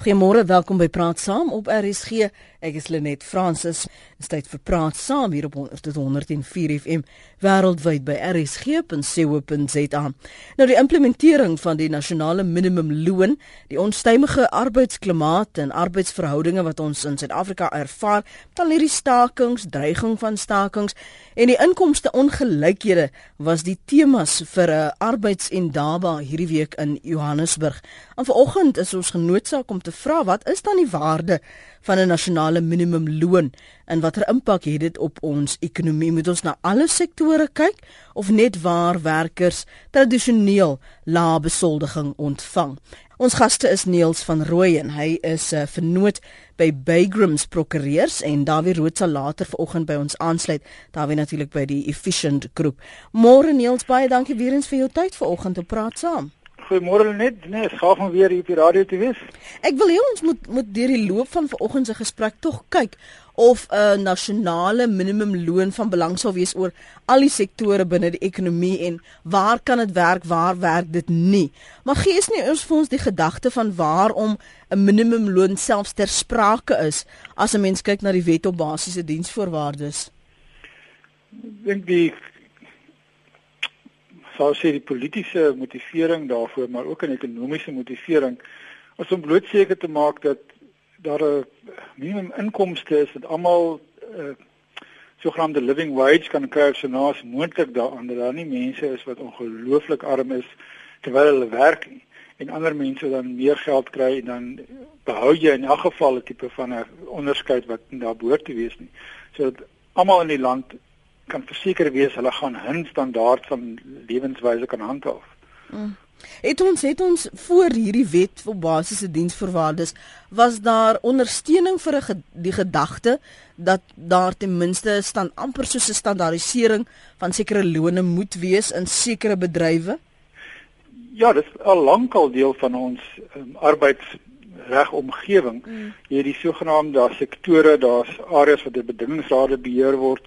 Goeiemôre, welkom by Praat Saam op RSG. Ek is Lenet Fransis. Dit is tyd vir Praat Saam hier op 104 FM wêreldwyd by rsg.co.za. Nou die implementering van die nasionale minimumloon, die onstuimige arbeidsklimaat en arbeidsverhoudinge wat ons in Suid-Afrika ervaar, dan hierdie stakings, dreiging van stakings en die inkomste ongelykhede was die temas vir 'n arbeidsendaba hierdie week in Johannesburg. En vanoggend is ons genoodsaak om te vra wat is dan die waarde van 'n nasionale minimumloon en watter impak het dit op ons ekonomie? Moet ons na alle sektore kyk of net waar werkers tradisioneel lae besoldiging ontvang? Ons gaste is Neels van Rooyen. Hy is 'n uh, vernoot by Baygrams Prokureurs en Dawie Rood sal later vanoggend by ons aansluit. Dawie natuurlik by die Efficient Groep. Môre Neels, baie dankie weer eens vir jou tyd vanoggend om praat saam. Goeiemôre net, nee, skaaf hom weer hier op die radio te wees. Ek wil hê ons moet moet deur die loop van vanoggend se gesprek tog kyk of 'n nasionale minimumloon van belang sal wees oor al die sektore binne die ekonomie en waar kan dit werk, waar werk dit nie. Maar gee eens nie ons vir ons die gedagte van waarom 'n minimumloon selfs ter sprake is as 'n mens kyk na die wet op basiese diensvoorwaardes. Ek dink die sou sê die politieke motivering daarvoor, maar ook 'n ekonomiese motivering is om bloot seker te maak dat daar 'n minimum inkomste is dat almal uh, sogenaamde living wage kan kry so naas moontlik daaraan dat daar nie mense is wat ongelooflik arm is terwyl hulle werk nie. En ander mense dan meer geld kry en dan behou jy in elk geval 'n tipe van 'n onderskeid wat daar behoort te wees nie. Sodat almal in die land kan verseker wees hulle gaan hun standaard van lewenswyse kan handhaaf. Mm. Het ons het ons voor hierdie wet vir basiese diensvoorwaardes was daar ondersteuning vir 'n die gedagte dat daar ten minste staan amper soos 'n standaardisering van sekere lone moet wees in sekere bedrywe? Ja, dit is al lank al deel van ons um, arbeidsregomgewing. Mm. Hierdie sogenaamde sektore, daar's areas waar die bedingingsrade beheer word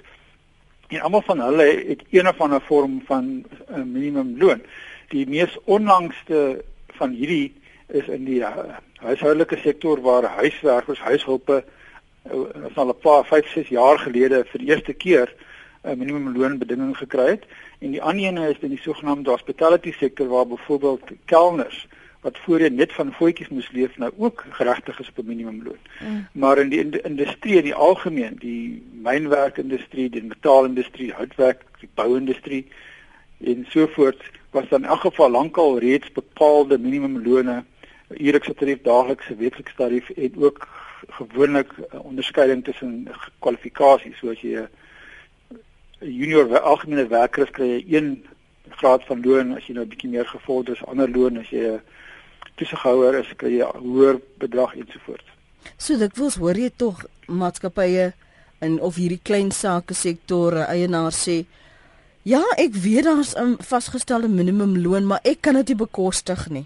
en almal van hulle het een of ander vorm van 'n uh, minimumloon. Die mees onlangste van hierdie is in die uh, huishoudelike sektor waar huiswerkers, huishulpe uh, al 'n paar 5, 6 jaar gelede vir die eerste keer 'n uh, minimumloonbedinging gekry het en die ander een is in die sogenaamde hospitality sektor waar byvoorbeeld kelners wat voorheen net van voetjies moes leef nou ook geregtig is op 'n minimumloon. Mm. Maar in die in industrie in die algemeen, die mynwerkindustrie, die metaalindustrie, houtwerk, die bouindustrie en so voort was dan in elk geval lankal reeds bepaalde minimumlone, uurlikse tarief, daaglikse, weeklikse tarief en ook gewoonlik onderskeiding tussen kwalifikasies soos jy 'n junior algemene werker kry jy een graad van loon as jy nou 'n bietjie meer gevorder is, ander loon as jy 'n toesighouer is kry jy hoër bedrag ensovoorts. So dit wels hoor jy tog maatskappye in of hierdie klein sake sektore eienaars sê ja, ek weet daar's 'n vasgestelde minimumloon, maar ek kan dit nie bekostig nie.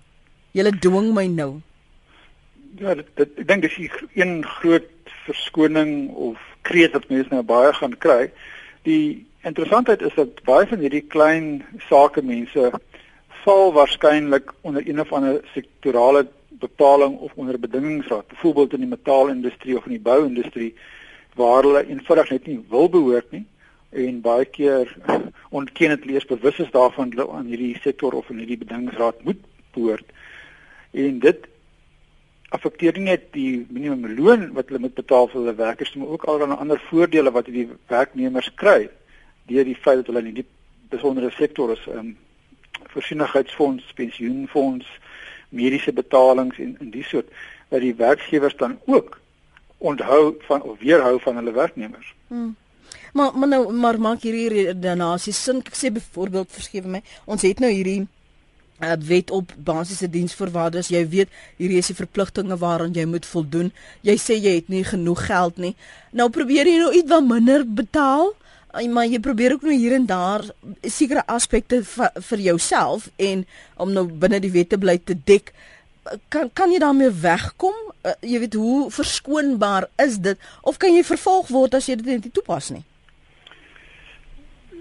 Julle dwing my nou. Ja, dit, dit ek dink dis 'n groot verskoning of kreet wat mense nou baie gaan kry. Die interessantheid is dat baie van hierdie klein sake mense val waarskynlik onder een of ander sektorale bepaling of onder bedingingsraad, byvoorbeeld in die metaalindustrie of in die bouindustrie waar hulle eenvoudig net nie wil behoort nie en baie keer ontken dit leers bewus is daarvan dat aan hierdie sektor of in hierdie bedingingsraad moet behoort. En dit affekteer nie net die minimumloon wat hulle moet betaal vir hulle werkers, maar ook al dan ander voordele wat die werknemers kry deur die feit dat hulle in die besondere sektor is. Um, voorsienigheidsfonds, pensioenfonds, mediese betalings en in die soort wat die werkgewers dan ook onthou van of weerhou van hulle werknemers. Hmm. Maar maar nou maar maak hierdie redenasie sin. Ek sê byvoorbeeld verskewe my, ons het nou hierdie uh, wet op basiese diensvoorwaardes. Jy weet, hierdie is die verpligtinge waaraan jy moet voldoen. Jy sê jy het nie genoeg geld nie. Nou probeer jy nou iets wat minder betaal maar jy probeer ook nou hier en daar sekere aspekte vir jouself en om nou binne die wette bly te dek kan kan jy daarmee wegkom uh, jy weet hoe verskoonbaar is dit of kan jy vervolg word as jy dit nie toepas nie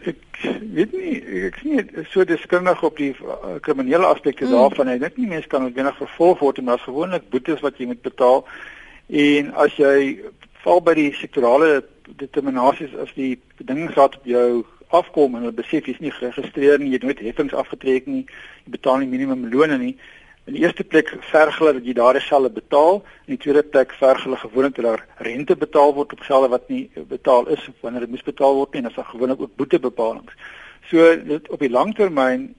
ek weet nie ek sien nie so deskundig op die uh, kriminele aspekte mm. daarvan. Ek dink nie mense kan noodwendig vervolg word en daar's gewoonlik boetes wat jy moet betaal. En as jy val by die sektorale determinasies as die bedingingsraad op jou afkom en hulle besef jy's nie geregistreer nie, jy het nooit heffings afgetrek nie, jy betaal nie minimum loone nie. In die eerste plek verg hulle dat jy daardie gelde betaal, in die tweede plek verg hulle gewoonlik dat daar rente betaal word op gelde wat nie betaal is of wanneer dit moes betaal word nie, en as daar gewoonlik ook boetebepalings. So dit op die langtermyn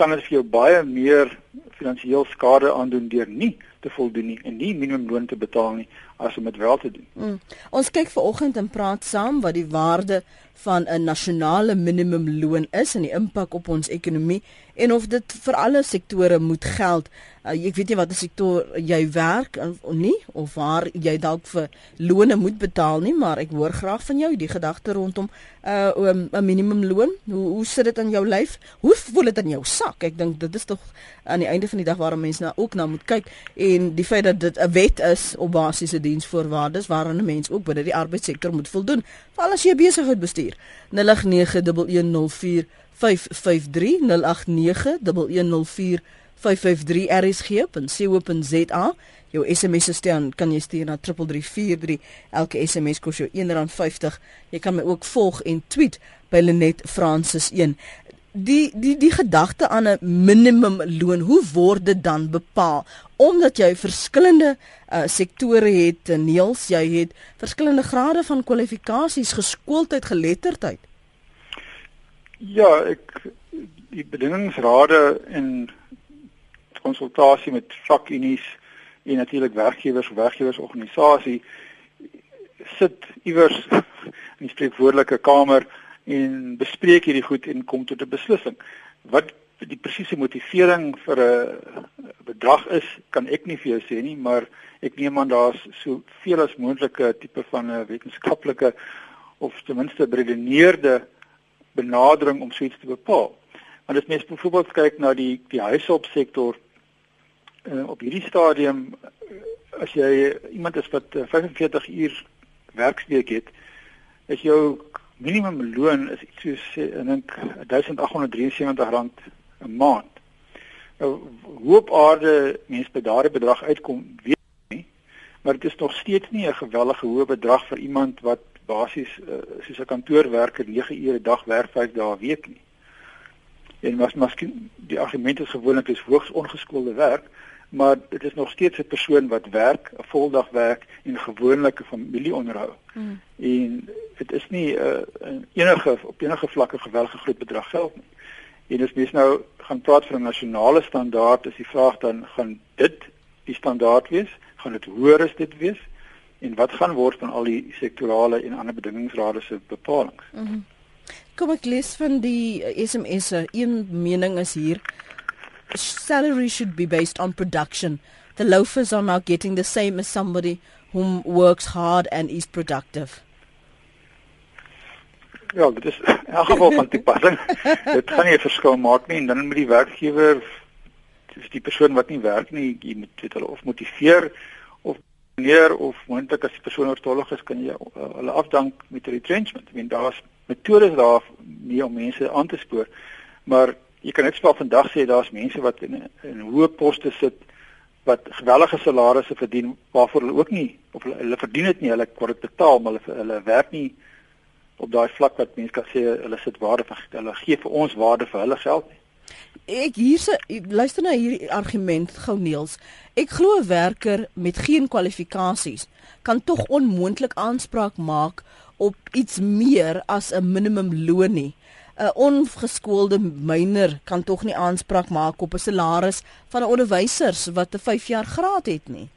kan dit vir jou baie meer finansiëel skade aandoen deur nie te voldoen nie en nie minimumloon te betaal nie as om dit wel te doen. Mm. Ons kyk vanoggend en praat saam wat die waarde van 'n nasionale minimumloon is en die impak op ons ekonomie en of dit vir alle sektore moet geld. Uh, ek weet nie watter sektor jy werk of nie of waar jy dalk vir lone moet betaal nie, maar ek hoor graag van jou die gedagte rondom 'n uh, 'n um, minimumloon. Hoe hoe sit dit aan jou lyf? Hoe voel dit in jou sak? Ek dink dit is tog aan die einde van die dag waarom mense nou ook na moet kyk en die feit dat dit 'n wet is op basiese diensvoorwaardes waaraan 'n mens ook binne die arbeidssektor moet voldoen. Veral as jy besigheid bestuur. 0891104553 0891104553 jou SMS staan kan jy stuur na 3343 elke SMS kos jou R1.50 jy kan my ook volg en tweet by Lenet Francis 1 die die die gedagte aan 'n minimum loon hoe word dit dan bepaal omdat jy verskillende uh, sektore het Niels jy het verskillende grade van kwalifikasies geskooldheid geletterdheid Ja, ek die bedingingsrade en konsultasie met vakunies en natuurlik werkgewers werkgewersorganisasie sit iewers in die spreekwoordelike kamer en bespreek hierdie goed en kom tot 'n beslissing. Wat die presiese motivering vir 'n bedrag is, kan ek nie vir jou sê nie, maar ek neem aan daar's soveel as moontlike tipe van 'n wetenskaplike of ten minste beredeneerde benadering om suits te bepaal. Want as mens byvoorbeeld kyk na die die huishulpsektor uh, op hierdie stadium as jy iemand is wat uh, 45 uur werksweek het, is jou minimum loon is iets soos ek dink 1873 rand 'n maand. Nou hoe op aarde mense by daardie bedrag uitkom, weet ek nie, maar dit is nog steeds nie 'n gewellige hoë bedrag vir iemand wat basies uh, soos 'n kantoorwerker 9 ure 'n dag werk 5 dae 'n week nie. En was miskien die argument is gewoonlik is hoogs ongeskoolde werk, maar dit is nog steeds 'n persoon wat werk, 'n voldag werk en gewoonlike familie onderhou. Hmm. En dit is nie 'n uh, enige op enige vlakke geweldige groot bedrag geld nie. En as mens nou gaan praat van 'n nasionale standaard, is die vraag dan gaan dit die standaard wees? Gaan dit hoër as dit wees? en wat gaan word van al die sektorale en ander bedingingsrade se bepalinge. Mm -hmm. Kom ek lees van die SMS'e. Een mening is hier salary should be based on production. The loafers are now getting the same as somebody who works hard and is productive. Ja, dit is in elk geval van toepassing. dit gaan nie 'n verskil maak nie en dan moet die werkgewer dis die persoon wat nie werk nie, jy moet dit hulle of motiveer neer of moontlik as die persoon oortollig is kan jy uh, hulle afdank met retrenchment. Ek meen daar's metodes daar nie om mense aan te spoor. Maar jy kan net swaar vandag sê daar's mense wat in in hoë poste sit wat gewellige salarisse verdien waarvoor hulle ook nie of hulle, hulle verdien dit nie, hulle word dit betaal, maar hulle hulle werk nie op daai vlak wat mense kan sê hulle sit waarde vir hulle gee vir ons waarde vir hulle geld. Ek hierse luister na hierdie argument gou Neels. Ek glo 'n werker met geen kwalifikasies kan tog onmoontlik aanspraak maak op iets meer as 'n minimum loon nie. 'n Ongeskoolde myner kan tog nie aanspraak maak op 'n salaris van 'n onderwyser wat 'n 5 jaar graad het nie.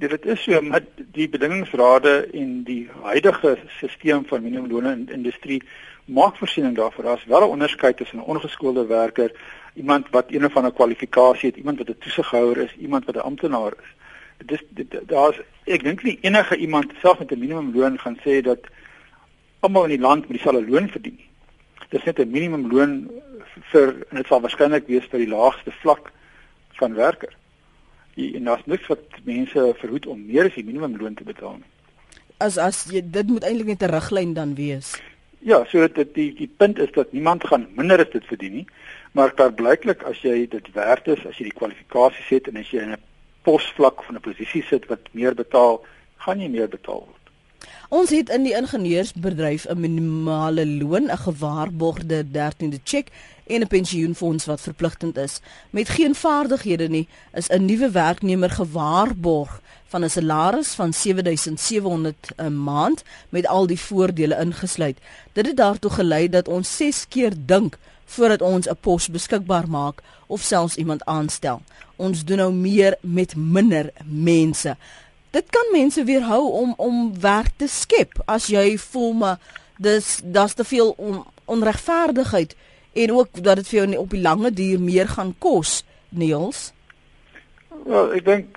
Ja, dit is so met die bedingingsrade en die huidige stelsel van minimumloone in industrie maak voorsiening daarvoor. Daar's wel 'n onderskeid tussen 'n ongeskoolde werker, iemand wat een of ander kwalifikasie het, iemand wat 'n toesighouer is, iemand wat 'n amptenaar is. Dit is daar's ek dink nie enige iemand self met 'n minimumloon gaan sê dat almal in die land met dieselfde loon verdien nie. Dis net 'n minimumloon vir en dit sal waarskynlik wees vir die laagste vlak van werker. En daar's niks wat mense verhoed om meer as die minimumloon te betaal nie. As as jy dit moet eintlik net 'n riglyn dan wees. Ja, so dit die die punt is dat niemand gaan minder as dit verdien nie, maar daar blyklik as jy dit werd is, as jy die kwalifikasies het en as jy in 'n posvlak van 'n posisie sit wat meer betaal, gaan jy meer betaal word. Ons het in die ingenieursbedryf 'n minimale loon, 'n gewaarborgde 13de cheque en 'n pensioenfonds wat verpligtend is. Met geen vaardighede nie, is 'n nuwe werknemer gewaarborg van 'n salaris van 7700 'n maand met al die voordele ingesluit. Dit het daartoe gelei dat ons 6 keer dink voordat ons 'n pos beskikbaar maak of selfs iemand aanstel. Ons doen nou meer met minder mense. Dit kan mense weerhou om om werk te skep as jy voel maar dis daar's te veel on, onregverdigheid en ook dat dit vir jou op die lange duur meer gaan kos, Niels. Wel, ek dink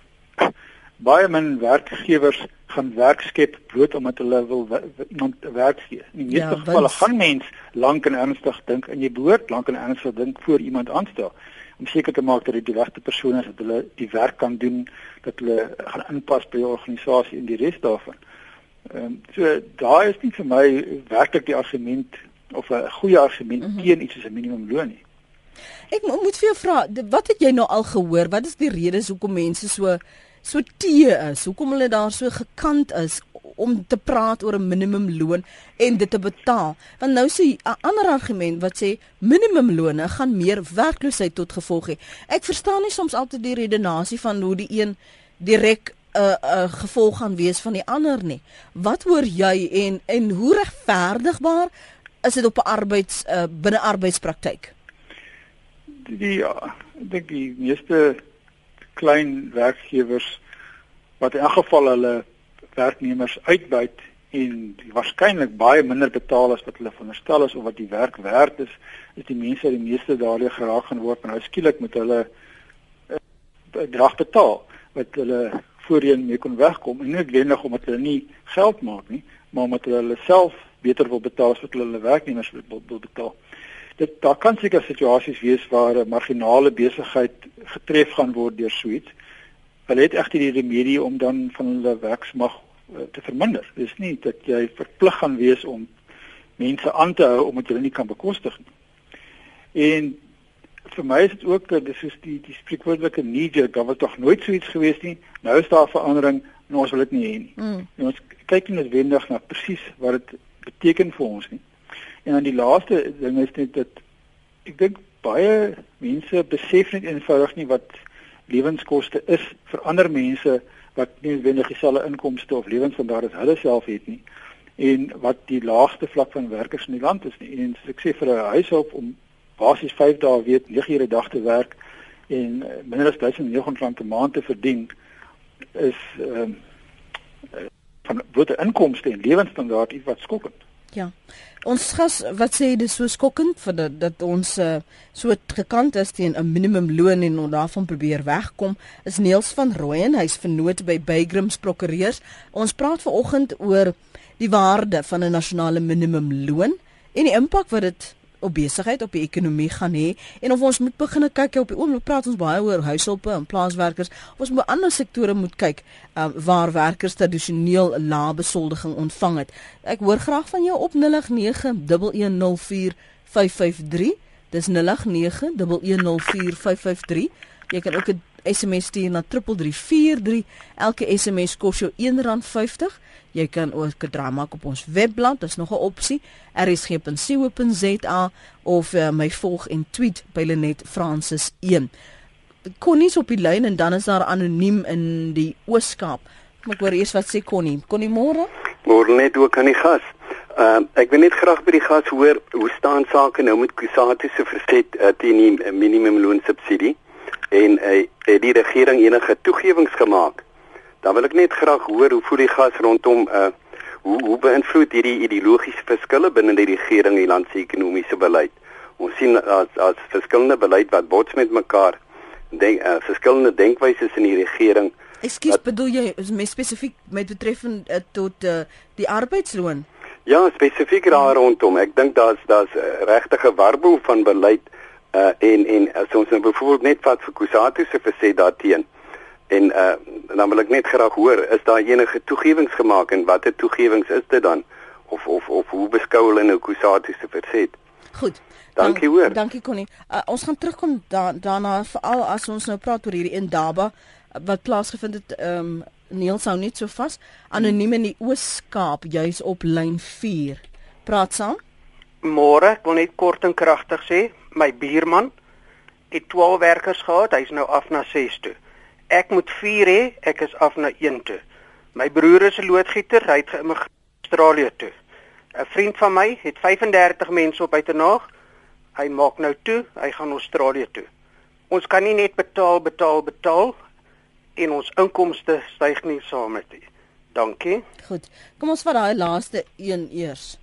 baie min werkgewers gaan werk skep bloot omdat hulle wil iemand werk gee. In die meeste ja, gevalle gaan mens lank en ernstig dink en jy behoort lank en ernstig dink voor iemand aanstel om seker te maak dat dit die regte persoon is dat hulle die werk kan doen dat hulle gaan inpas by die organisasie en die res daarvan. Ehm um, so daai is nie vir my werklik die argument of 'n goeie argument mm -hmm. teen iets soos 'n minimumloon nie. Ek moet vir jou vra, wat het jy nou al gehoor? Wat is die redes hoekom mense so so tee is? Hoekom hulle daar so gekant is om te praat oor 'n minimumloon en dit te betaal? Want nou sê 'n ander argument wat sê minimumlone gaan meer werkloosheid tot gevolg hê. Ek verstaan nie soms altyd die redenasie van hoe die een direk 'n uh, 'n uh, gevolg gaan wees van die ander nie. Wat hoor jy en en hoe regverdigbaar is dit op 'n arbeids uh, binne arbeidspraktyk? Die ja, ek dink die meeste klein werkgewers wat in elk geval hulle werknemers uitbuit en waarskynlik baie minder betaal as wat hulle veronderstel is of wat die werk werd is, is die mense die meeste daardie geraak gaan word en nou skielik moet hulle 'n uh, bedrag betaal wat hulle voorheen mee kon wegkom en nie noodwendig omdat hulle nie geld maak nie, maar omdat hulle self beter wil betaal as wat hulle hulle werknemers wil, wil betaal. Dit daar kan seker situasies wees waar 'n marginale besigheid getref gaan word deur suits. Hulle het egter die remedie om dan van hulle werksmag uh, te verminder. Dis nie dat jy verplig gaan wees om mense aan te hou omdat jy hulle nie kan bekostig nie. En vir my is dit ook dis soos die die spreekwoordelike knee jerk, daar was tog nooit so iets gewees nie. Nou is daar verandering en ons wil dit nie hê nie. Mm. En ons kyk net wendig na presies wat dit beteken vir ons nie. En dan die laaste ding is net dat ek dink baie mense besef net eenvoudig nie wat lewenskoste is vir ander mense wat nie noodwendig dieselfde inkomste of lewensstandaarde as hulle self het nie en wat die laagste vlak van werkers in die land is nie. En ek sê vir 'n huishulp om basies 5 dae weet 9 ure dag te werk en eh, minder as 1900 rand 'n maand te verdien is ehm um, van watter inkomste en lewensstandaard iets wat skokkend. Ja. Ons gas wat sê dit so skokkend vir dat, dat ons uh, so gekant is teen 'n minimumloon en ons daarvan probeer wegkom is Neels van Rooyen, hy's vernoot by Bygrams Prokureurs. Ons praat vanoggend oor die waarde van 'n nasionale minimumloon en die impak wat dit op besigheid op die ekonomie gaan hê en of ons moet begin kyk op die oomblik praat ons baie oor huishulpe en plaaswerkers. Ons moet ander sektore moet kyk um, waar werkers tradisioneel lae besoldiging ontvang het. Ek hoor graag van jou op 0891104553 dis 0891104553 jy kan ook 'n SMS stuur na 3343 elke SMS kos jou R1.50 Jy kan ook 'n draai maak op ons webblad, dis nog 'n opsie. rsg.co.za of uh, my volg en tweet by Lenet Francis 1. Connie's op die lyn en dan is daar anoniem in die Ooskaap. Ek hoor eers wat sê Connie. Connie môre? Môre net ook aan die gas. Uh, ek wil net graag by die gas hoor hoe staan sake nou met Kusatu se verset uh, teen die minimumloon subsidie en uh, het die regering enige toegewings gemaak? Dan wil ek net graag hoor hoe voel die gas rondom uh hoe hoe beïnvloed hierdie ideologiese verskille binne die regering die land se ekonomiese beleid. Ons sien as as verskillende beleid wat bots met mekaar. Denk uh, verskillende denkwyses in die regering. Ekskuus, bedoel jy meer spesifiek met betreffend uh, tot uh, die arbeidsloon? Ja, spesifiek daar rondom. Ek dink daar's daar's uh, regtige warboel van beleid uh en en as ons nou byvoorbeeld net vat vir Kusatu se verset daarteen. En uh dan wil ek net graag hoor, is daar enige toegewings gemaak en watter toegewings is dit dan of of of hoe beskou hulle nou Kusatu se verset? Goed. Dankie hoor. Dankie Connie. Uh, ons gaan terugkom da daarna veral as ons nou praat oor hierdie Indaba wat plaasgevind het ehm um, Neil sou net so vas anoniem in die Oos-Kaap juis op lyn 4. Praat saam. Môre, ek wil net kort en kragtig sê, my buurman het 12 werkers gehad, hy's nou af na 6 toe. Ek moet 4 hê, ek is af na 1 toe. My broer is 'n loodgieter, hy het geïmigreer Australië toe. 'n Vriend van my het 35 mense op buitenaag. Hy maak nou toe, hy gaan Australië toe. Ons kan nie net betaal, betaal, betaal en ons inkomste styg nie saam met dit. Dankie. Goed. Kom ons vat daai laaste een eers.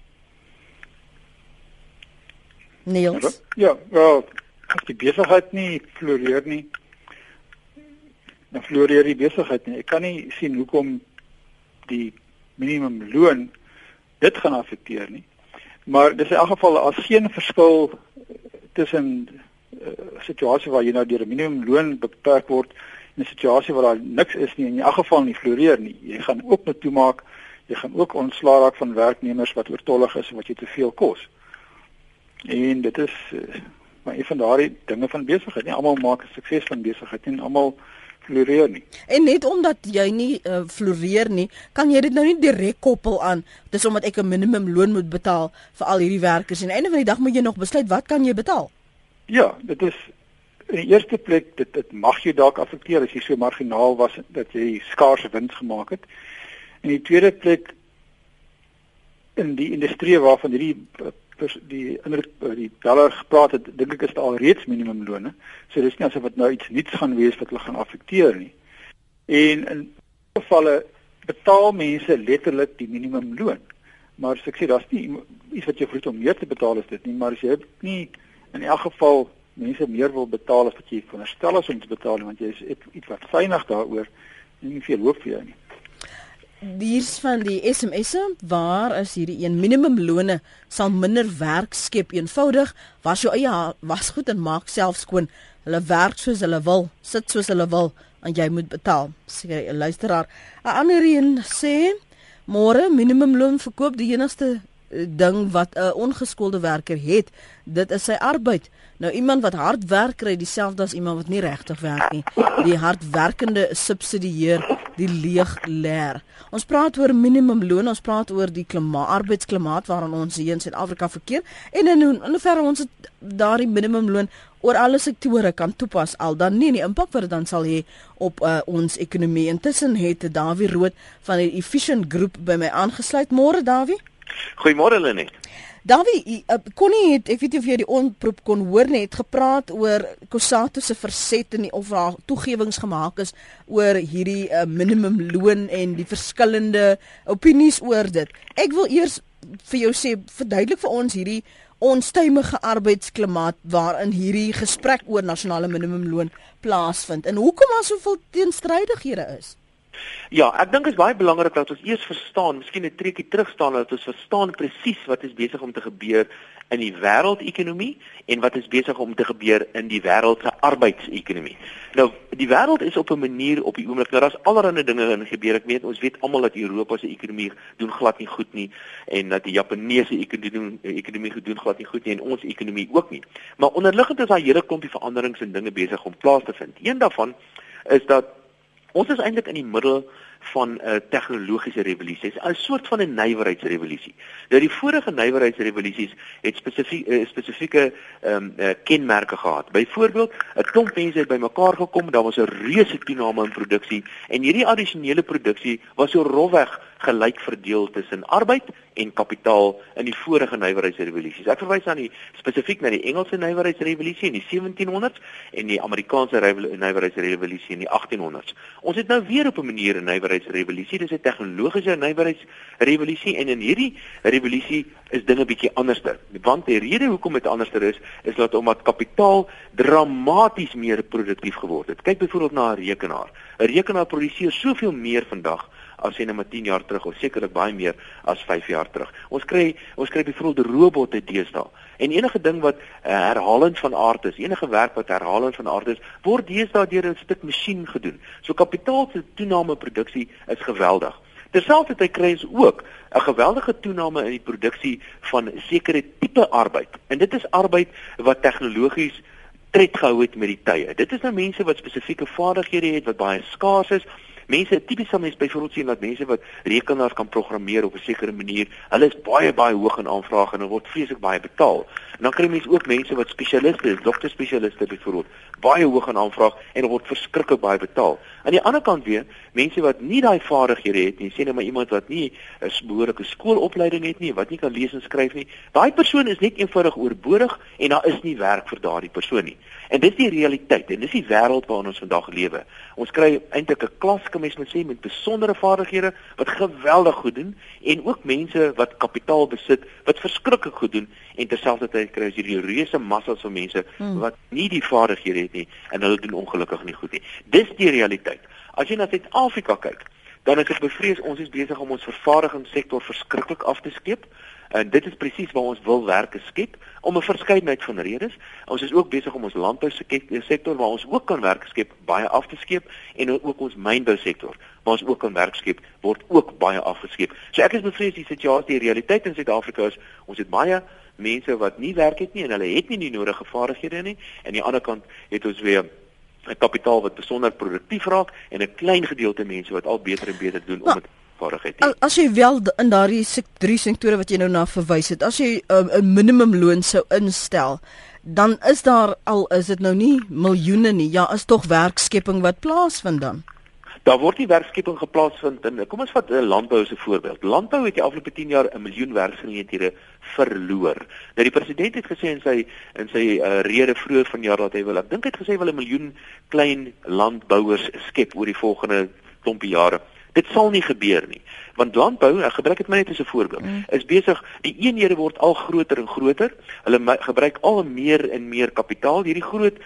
Niels. Ja, wel, as die besigheid nie floreer nie, dan floreer die besigheid nie. Ek kan nie sien hoekom die minimumloon dit gaan affekteer nie. Maar dis in elk geval as geen verskil tussen 'n uh, eh, situasie waar jy nou deur 'n minimumloon beperk word en 'n situasie waar daar niks is nie en in elk geval nie floreer nie. Jy gaan ook net toemaak, jy gaan ook ontslaa raak van werknemers wat oortollig is en wat jy te veel kos. En dit is uh, maar een van daardie dinge van besigheid. Nie almal maak 'n sukses van besigheid nie. Almal floreer nie. En net omdat jy nie uh, floreer nie, kan jy dit nou nie direk koppel aan dis omdat ek 'n minimum loon moet betaal vir al hierdie werkers en einde van die dag moet jy nog besluit wat kan jy betaal? Ja, dit is in die eerste plek dit dit mag jou dalk affekteer as jy so marginaal was dat jy skaarse wins gemaak het. In die tweede plek in die industrie waarvan hierdie uh, die ander eh, die beller gepraat het, dink ek is dit al reeds minimumlone. So dis nie asof dit nou iets nuuts gaan wees wat hulle gaan affekteer nie. En in gevalle betaal mense letterlik die minimumloon. Maar as ek sê daar's nie iets wat jy vir om meer te betaal is dit nie, maar as jy nie in elk geval mense meer wil betaal as wat jy veronderstel is om te betaal, want jy is iets wat vynig daaroor, nie veel hoop vir jou nie hier's van die SMS'e waar is hierdie een minimumlone sal minder werk skep eenvoudig. Was jou eie was goed en maak self skoon. Hulle werk soos hulle wil sit soos hulle wil en jy moet betaal sê 'n luisteraar. 'n ander een sê môre minimumloon verkoop die enigste ding wat 'n ongeskoolde werker het dit is sy arbeid nou iemand wat hard werk kry dieselfde as iemand wat nie regtig werk nie die hardwerkende subsidieer die leeg leer. Ons praat oor minimumloon, ons praat oor die klimaat, arbeidsklimaat waarin ons hier in Suid-Afrika verkeer en in in hoeverre ons daardie minimumloon oor alle sektore kan toepas al dan nie die impak wat dit dan sal hê op uh, ons ekonomie. Intussen het Dawie Rood van die Efficient Groep by my aangesluit. Môre Dawie? Goeiemôre Lenet. Dawie, uh, Connie het ek weet nie of jy die onproep kon hoor nie, het gepraat oor Kosato se verset en of daar toegewings gemaak is oor hierdie uh, minimumloon en die verskillende opinies oor dit. Ek wil eers vir jou sê verduidelik vir ons hierdie onstuimige arbeidsklimaat waarin hierdie gesprek oor nasionale minimumloon plaasvind en hoekom daar soveel teenstrydighede is. Ja, ek dink dit is baie belangrik dat ons eers verstaan, miskien 'n treukie terug staan dat ons verstaan presies wat is besig om te gebeur in die wêreldekonomie en wat is besig om te gebeur in die wêreld se arbeidsekonomie. Nou, die wêreld is op 'n manier op die oomblik, nou daar's allerlei dinge in gebeur. Ek weet ons weet almal dat Europa se ekonomie doen glad nie goed nie en dat die Japaneese ekonomie ekonomie doen glad nie goed nie en ons ekonomie ook nie. Maar onderliggend is daar hele klompie veranderings en dinge besig om plaas te vind. Een daarvan is dat Ons is eintlik in die middel van 'n uh, tegnologiese revolusie, 'n soort van 'n nywerheidsrevolusie. Nou die vorige nywerheidsrevolusies het spesifiek uh, spesifieke ehm um, uh, kenmerke gehad. Byvoorbeeld, 'n klomp mense het bymekaar gekom, daar was 'n reuse toename in produksie en hierdie addisionele produksie was so rofweg gelyk verdeel tussen arbeid en kapitaal in die vorige nywerheidsrevolusies. Ek verwys aan die spesifiek na die Engelse nywerheidsrevolusie in die 1700s en die Amerikaanse nywerheidsrevolusie in die 1800s. Ons het nou weer op 'n manier 'n nywerheidsrevolusie, dis 'n tegnologiese nywerheidsrevolusie en in hierdie revolusie is dinge bietjie anderster. Want die rede hoekom dit anderster is, is dat omdat kapitaal dramaties meer produktief geword het. Kyk byvoorbeeld na 'n rekenaar. 'n Rekenaar produseer soveel meer vandag as jy net maar 10 jaar terug of sekerlik baie meer as 5 jaar terug. Ons kry ons kry byvoorbeeld robotte deesdae. En enige ding wat uh, herhalend van aard is, enige werk wat herhalend van aard is, word deesdae deur 'n stuk masjien gedoen. So kapitaal se toename produksie is geweldig. Terselfdertyd kry ons ook 'n geweldige toename in die produksie van sekere tipe arbeid. En dit is arbeid wat tegnologies tred gehou het met die tye. Dit is nou mense wat spesifieke vaardighede het wat baie skaars is mense tipies sal mens byvoorbeeld sien dat mense wat rekenaars kan programmeer op 'n sekere manier, hulle is baie baie hoog in aanvraag en hulle word vreeslik baie betaal. En dan kry jy mense ook mense wat spesialiste is, dokterspesialiste byvoorbeeld, baie hoog in aanvraag en word verskriklik baie betaal. Aan die ander kant weer, mense wat nie daai vaardighede het nie, sê net maar iemand wat nie 'n behoorlike skoolopleiding het nie, wat nie kan lees en skryf nie, daai persoon is net eenvoudig oorbodig en daar is nie werk vir daardie persoon nie. En dis die realiteit en dis die wêreld waarin ons vandag lewe. Ons kry eintlik 'n klas kan mens moet sê met besondere vaardighede wat geweldig goed doen en ook mense wat kapitaal besit wat verskriklik goed doen en terselfdertyd kry ons hierdie reuse massas van mense hmm. wat nie die vaardighede het nie en hulle doen ongelukkig nie goed nie. Dis die realiteit. As jy na Suid-Afrika kyk, dan is ek bevrees ons is besig om ons vervaardigingssektor verskriklik af te skeep. En dit is presies waar ons wil werke skep om 'n verskeidenheid van redes. Ons is ook besig om ons landbousektor waar ons ook kan werk skep baie af te skeep en ook ons mynbousektor waar ons ook kan werk skep word ook baie afgeskeep. So ek is bevrees die situasie, die realiteit in Suid-Afrika is ons het baie mense wat nie werk het nie en hulle het nie die nodige vaardighede nie. En aan die ander kant het ons weer 'n kapitaal wat besonder produktief raak en 'n klein gedeelte mense wat al beter en beter doen om dit vaardigheid het. As jy wel in daardie drie sektore wat jy nou na verwys het, as jy um, 'n um, minimumloon sou instel, dan is daar al is dit nou nie miljoene nie, ja, is tog werkskepping wat plaasvind dan. Daar word nie werkskepping geplaas vind in kom ons vat 'n landbou as 'n voorbeeld. Landbou het die afgelope 10 jaar 'n miljoen werksgeleenthede verloor. Nou die president het gesê in sy in sy uh, rede vroeër vanjaar dat hy wil, ek dink hy het gesê wil 'n miljoen klein landbouers skep oor die volgende klompie jare. Dit sal nie gebeur nie. Want landbou, ek gebruik dit my net as 'n voorbeeld, mm. is besig die eenhede word al groter en groter. Hulle gebruik al meer en meer kapitaal. Hierdie groot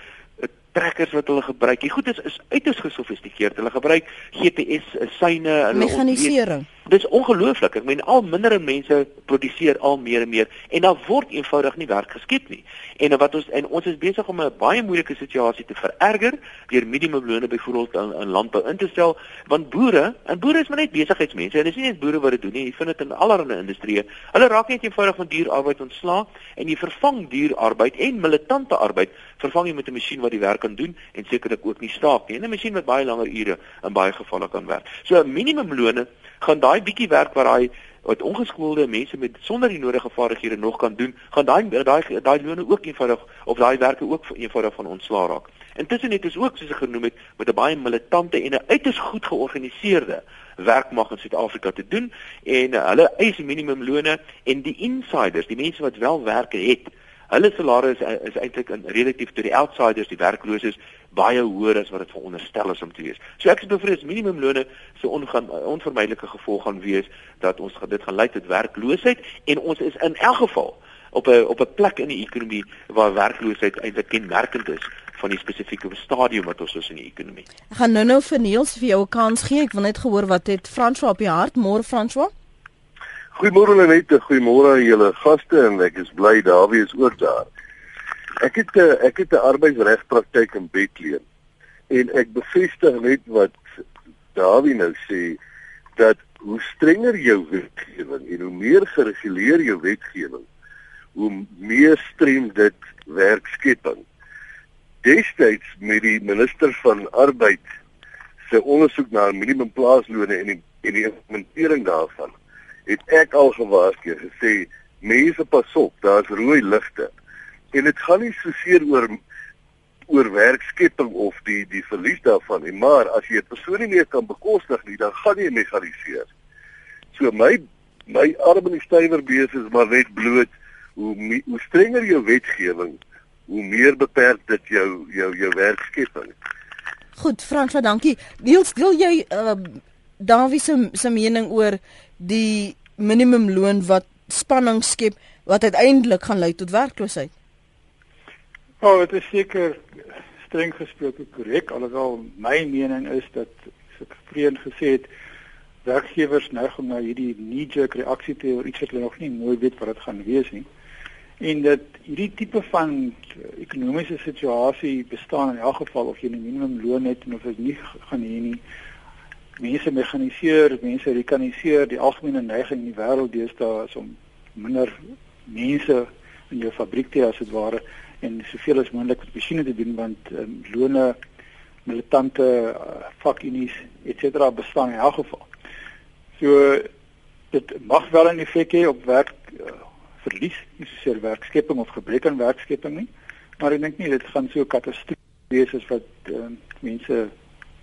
trekkers wat hulle gebruik. Die goed is is uiters gesofistikeerd. Hulle gebruik GPS syne en mechanisering. Dis ongelooflik. Ek meen al minder mense produseer al meer en meer en daar word eenvoudig nie werk geskep nie. En wat ons en ons is besig om 'n baie moeilike situasie te vererger deur minimumlone byvoorbeeld in, in landbou in te stel want boere en boere is maar net besigheidsmense en dis nie net boere wat dit doen nie. Jy vind dit in allerlei industrieë. Hulle raak net eenvoudig van duur arbeid ontslaa en jy vervang duur arbeid en militante arbeid vervang jy met 'n masjien wat die werk kan doen en sekerlik ook nie staak nie. 'n Masjien wat baie langer ure in baie gevalle kan werk. So minimumlone gaan daai bietjie werk wat daai wat ongeskoolde mense met sonder die nodige vaardighede nog kan doen, gaan daai daai daai lone ook eenvoudig of daai werke ook eenvoudig van ontslaa raak. Intussen het ons ook soos ek genoem het met 'n baie militante en 'n uiters goed georganiseerde werkmag in Suid-Afrika te doen en uh, hulle eis minimumlone en die insiders, die mense wat wel werke het, hulle salarisse is, is eintlik in relatief tot die outsiders, die werklooses, baie hoër as wat dit veronderstel is om te wees. So ek is bevrees minimumlone se ongaan onvermydelike gevolg gaan wees dat ons dit gaan lei tot werkloosheid en ons is in elk geval op 'n op 'n plek in die ekonomie waar werkloosheid eintlik kenmerkend is van die spesifieke stadium wat ons is in die ekonomie. Ek gaan nou-nou vir Niels vir jou 'n kans gee. Ek wil net gehoor wat het François op die hart. Môre François. Goeiemôre Lenet, goeiemôre aan julle gaste en ek is bly Dawie is ook daar. Ek het 'n ek het 'n arbeidsregpraktyk in Bethlehem en ek bevestig net wat Dawie nou sê dat hoe strenger jou wetgewing en hoe meer gereguleer jou wetgewing, hoe meer strem dit werkskepping. Destyds met die minister van arbeid se ondersoek na minimumplaaslone en die en die implementering daarvan het ek al gewaarsku gesê mense pas op, daar's rooi ligte. En dit gaan nie soseer oor oor werkskepping of die die verlies daarvan nie, maar as jy 'n persoon nie meer kan bekostig nie, dan gaan jy megaliseer. So my my armenistywer besig is maar net bloot hoe hoe strenger jou wetgewing, hoe meer beperk dit jou jou jou werkskepping. Goed, Frans, dankie. Niels, wil jy uh, Dawie se se mening oor die minimumloon wat spanning skep wat uiteindelik gaan lei tot werkloosheid. O, oh, dit is seker streng gesproke korrek alhoewel my mening is dat ek vreen gesê het werkgewers neig om na hierdie knee-jerk reaksie te oor iets wat hulle nog nie mooi weet wat dit gaan wees nie. En dat hierdie tipe van ekonomiese situasie bestaan in elk geval of jy 'n minimumloon het en of jy nie gaan hê nie mense mekaniseer, mense rekaniseer, die algemene neiging in die wêreld deesdae is om minder mense in jou fabriek te hê as dit ware en soveel as moontlik met masjiene te doen want um, lone militante vakunies etc bestaan in elk geval. So dit mag wel 'n effek hê op werk uh, verlies, nie soseer werkskepping of gebrek aan werkskepping nie, maar ek dink nie dit gaan so katastrofies wees as wat uh, mense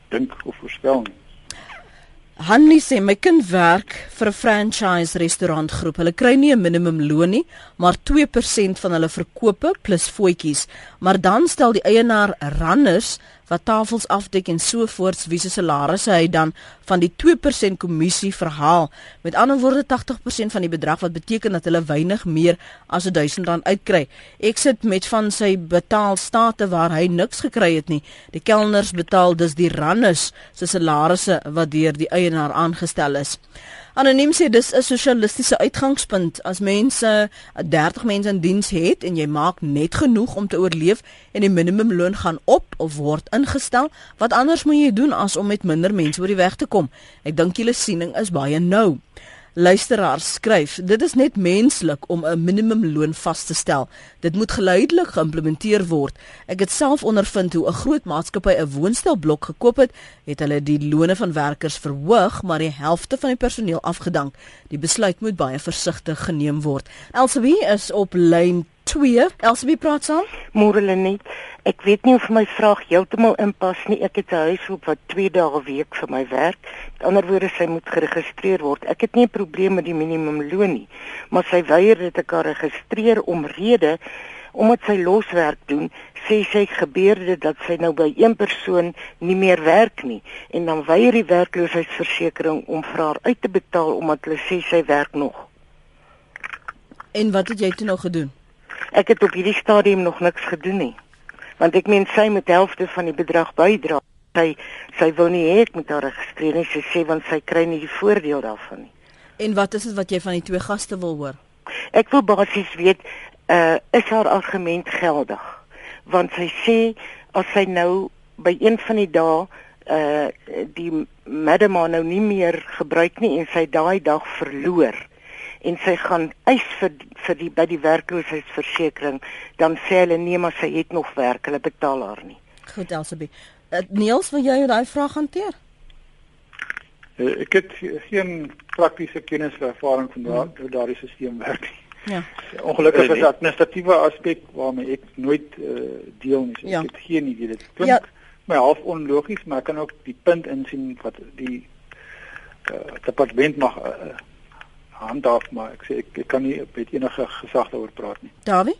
dink of voorspel nie. Hanlie sê my kind werk vir 'n franchise restaurantgroep. Hulle kry nie 'n minimum loon nie, maar 2% van hulle verkope plus voetjies. Maar dan stel die eienaar ranners wat tafels afdek en so voorts wie se salarisse hy dan van die 2% kommissie verhaal. Met ander woorde 80% van die bedrag wat beteken dat hulle weinig meer as R1000 uitkry. Ek sit met van sy betaalstate waar hy niks gekry het nie. Die kelners betaal dus die ranners se salarisse wat deur die eienaar aangestel is. Anoniem sê dis 'n sosialistiese uitgangspunt as mense 30 mense in diens het en jy maak net genoeg om te oorleef en die minimumloon gaan op of word ingestel, wat anders moet jy doen as om met minder mense oor die weg te kom? Ek dink julle siening is baie nou. Luisteraars skryf: Dit is net menslik om 'n minimumloon vas te stel. Dit moet geleidelik geïmplementeer word. Ek het self ondervind hoe 'n groot maatskappy 'n woonstelblok gekoop het, het hulle die lone van werkers verhoog, maar die helfte van die personeel afgedank. Die besluit moet baie versigtig geneem word. Elsabie is op lyn 2. Elsabie praat saam. Môre net. Ek weet nie of my vraag heeltemal inpas nie. Ek het 'n huishoud wat 2 dae 'n week vir my werk. Met ander woorde, sy moet geregistreer word. Ek het nie 'n probleem met die minimumloon nie, maar sy weier dit ek haar registreer omrede omdat sy loswerk doen. Sê sy gebeur dit dat sy nou by een persoon nie meer werk nie en dan weier die werkloosheidsversekering om vir haar uit te betaal omdat hulle sê sy werk nog. En wat het jy toe nog gedoen? Ek het op hierdie stadium nog niks gedoen nie. Want ek meen sy moet helfte van die bedrag bydra. Sy sy wil nie hê ek moet haar registreer nie. Sy sê want sy kry nie die voordeel daarvan nie. En wat is dit wat jy van die twee gaste wil hoor? Ek wil basies weet, uh is haar argument geldig? Want sy sê as sy nou by een van die dae uh die madam nou nie meer gebruik nie en sy daai dag verloor en sy gaan eis vir vir die by die werkloosheidsversekering dan sê hulle nee maar sy het nog werk hulle betaal haar nie. Goed Elsabie. Uh, Niels, wil jy daai vraag hanteer? Uh, ek het geen praktiese kennis of ervaring van daardie hmm. daardie stelsel werk nie. Ja. Ongelukkig is administratiewe aspek waarmee ek nooit uh, deel nie. So ja. Ek het geen idee dit klink ja. my half onlogies, maar ek kan ook die punt insien wat die uh, departement mag uh, handhaaf, maar ek sê ek, ek kan nie met enige gesag daaroor praat nie. Dawie?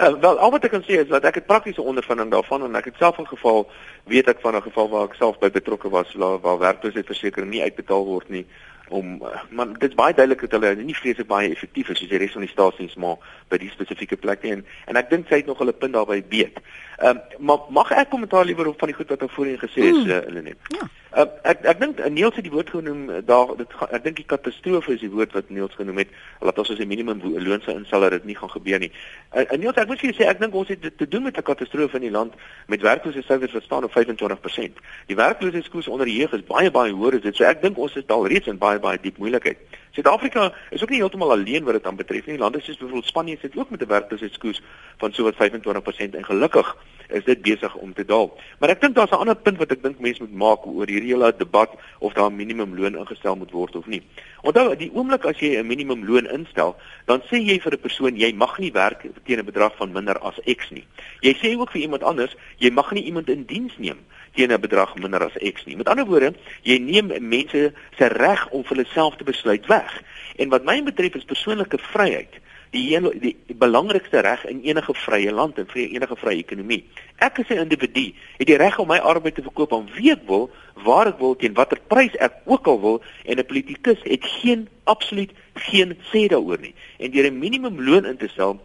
Uh, wel al wat ek kan sê is dat ek het praktiese ondervinding daarvan en ek het self 'n geval weet ek van 'n geval waar ek self by betrokke was waar werkloosheidsversekering nie uitbetaal word nie om uh, maar dit is baie duidelik dat hulle nie vreeslik baie effektief is soos die res van die stasies maar by die spesifieke plek nie en, en ek dink sy het nog hulle punt daarby weet. Ehm um, maar mag ek kommentaar liewer op van die goed wat ek voorheen gesê het, mm. uh, Lenet? Ja. Uh, ek ek dink Niels het die woord genoem daar dit ek dink die katastrofe is die woord wat Niels genoem het laat ons as 'n minimum loon sou instel dat dit nie gaan gebeur nie. Uh, Niels ek moet vir jou sê ek dink ons het te doen met 'n katastrofe in die land met werkloosheidsyfers wat staan op 25%. Die werkloosheidskoers onder die jeug is baie baie hoër as dit. So ek dink ons is al reeds in baie baie diep moeilikheid. Suid-Afrika is ook nie heeltemal alleen wat dit aan betref nie. Lande soos byvoorbeeld Spanje sit ook met 'n werkloosheidskoers van so wat 25% en gelukkig is dit besig om te daal. Maar ek dink daar's 'n ander punt wat ek dink mense moet maak oor hierdie hele debat of daar 'n minimumloon ingestel moet word of nie. Onthou, die oomblik as jy 'n minimumloon instel, dan sê jy vir 'n persoon jy mag nie werk teen 'n bedrag van minder as X nie. Jy sê ook vir iemand anders, jy mag nie iemand in diens neem teen 'n bedrag minder as X nie. Met ander woorde, jy neem mense se reg om vir hulle self te besluit weg. En wat my betref is persoonlike vryheid die een die, die belangrikste reg in enige vrye land en vir enige vrye ekonomie. Ek as 'n individu het die reg om my arbeid te verkoop aan wie ek wil, waar ek wil, teen watter prys ek ook al wil en 'n politikus het geen absoluut geen sê daaroor nie. En deur 'n minimumloon in te stel